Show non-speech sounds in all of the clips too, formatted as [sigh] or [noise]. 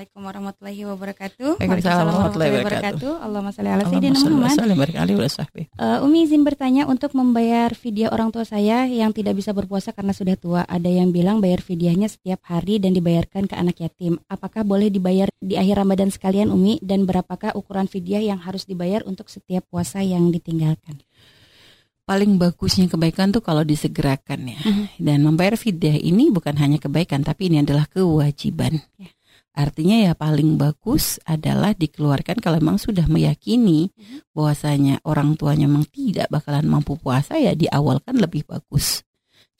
Assalamualaikum warahmatullahi wabarakatuh. Waalaikumsalam warahmatullahi wabarakatuh. Allahumma salli ala sayyidina Muhammad. Uh, Umi izin bertanya untuk membayar fidyah orang tua saya yang tidak bisa berpuasa karena sudah tua. Ada yang bilang bayar fidyahnya setiap hari dan dibayarkan ke anak yatim. Apakah boleh dibayar di akhir Ramadan sekalian Umi dan berapakah ukuran fidyah yang harus dibayar untuk setiap puasa yang ditinggalkan? paling bagusnya kebaikan tuh kalau disegerakan ya. Uh -huh. Dan membayar fidyah ini bukan hanya kebaikan tapi ini adalah kewajiban. Yeah. Artinya ya paling bagus adalah dikeluarkan kalau memang sudah meyakini bahwasanya orang tuanya memang tidak bakalan mampu puasa ya diawalkan lebih bagus.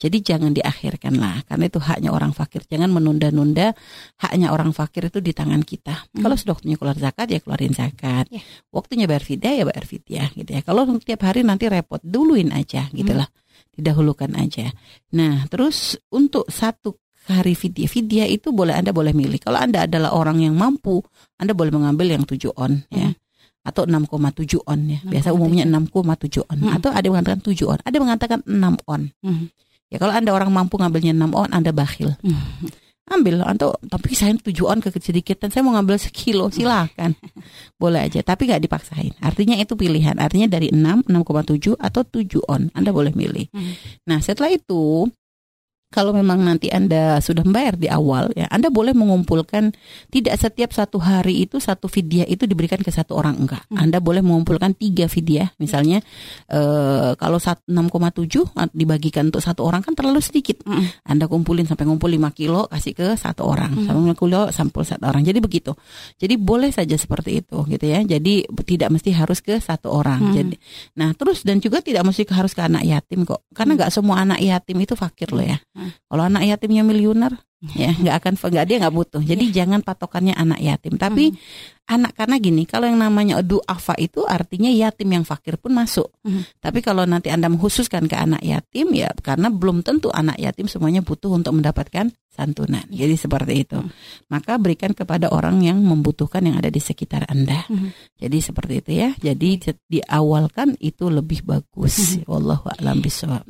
Jadi jangan diakhirkan lah, karena itu haknya orang fakir. Jangan menunda-nunda haknya orang fakir itu di tangan kita. Hmm. Kalau sudah waktunya keluar zakat ya keluarin zakat. Yeah. Waktunya bayar fidyah ya bayar fidyah gitu ya. Kalau tiap hari nanti repot, duluin aja gitu lah. Didahulukan aja. Nah, terus untuk satu hari fidyah. Fidyah itu boleh Anda boleh milih. Kalau Anda adalah orang yang mampu, Anda boleh mengambil yang 7 on ya. hmm. ya. Atau 6,7 on ya. Biasa umumnya 6,7 on. Hmm. Atau ada yang mengatakan 7 on. Ada yang mengatakan 6 on. Hmm. Ya kalau Anda orang mampu ngambilnya 6 on, Anda bakhil. Hmm. Ambil atau tapi saya 7 on ke sedikit dan saya mau ngambil sekilo silakan. [laughs] boleh aja tapi nggak dipaksain. Artinya itu pilihan. Artinya dari 6, 6,7 atau 7 on. Anda boleh milih. Hmm. Nah, setelah itu kalau memang nanti Anda sudah membayar di awal ya Anda boleh mengumpulkan tidak setiap satu hari itu satu vidya itu diberikan ke satu orang enggak hmm. Anda boleh mengumpulkan tiga vidya misalnya eh, kalau 6,7 dibagikan untuk satu orang kan terlalu sedikit hmm. Anda kumpulin sampai ngumpul 5 kilo kasih ke satu orang hmm. sampai 5 kilo sampul satu orang jadi begitu jadi boleh saja seperti itu gitu ya jadi tidak mesti harus ke satu orang hmm. jadi nah terus dan juga tidak mesti harus ke anak yatim kok karena hmm. nggak semua anak yatim itu fakir loh ya hmm. Kalau anak yatimnya miliuner, ya nggak akan nggak dia nggak butuh. Jadi yeah. jangan patokannya anak yatim. Tapi hmm. anak karena gini, kalau yang namanya duafa itu artinya yatim yang fakir pun masuk. Hmm. Tapi kalau nanti anda menghususkan ke anak yatim ya karena belum tentu anak yatim semuanya butuh untuk mendapatkan santunan. Yeah. Jadi seperti itu. Hmm. Maka berikan kepada orang yang membutuhkan yang ada di sekitar anda. Hmm. Jadi seperti itu ya. Jadi diawalkan itu lebih bagus. Hmm. Wallahu a'lam bishawab.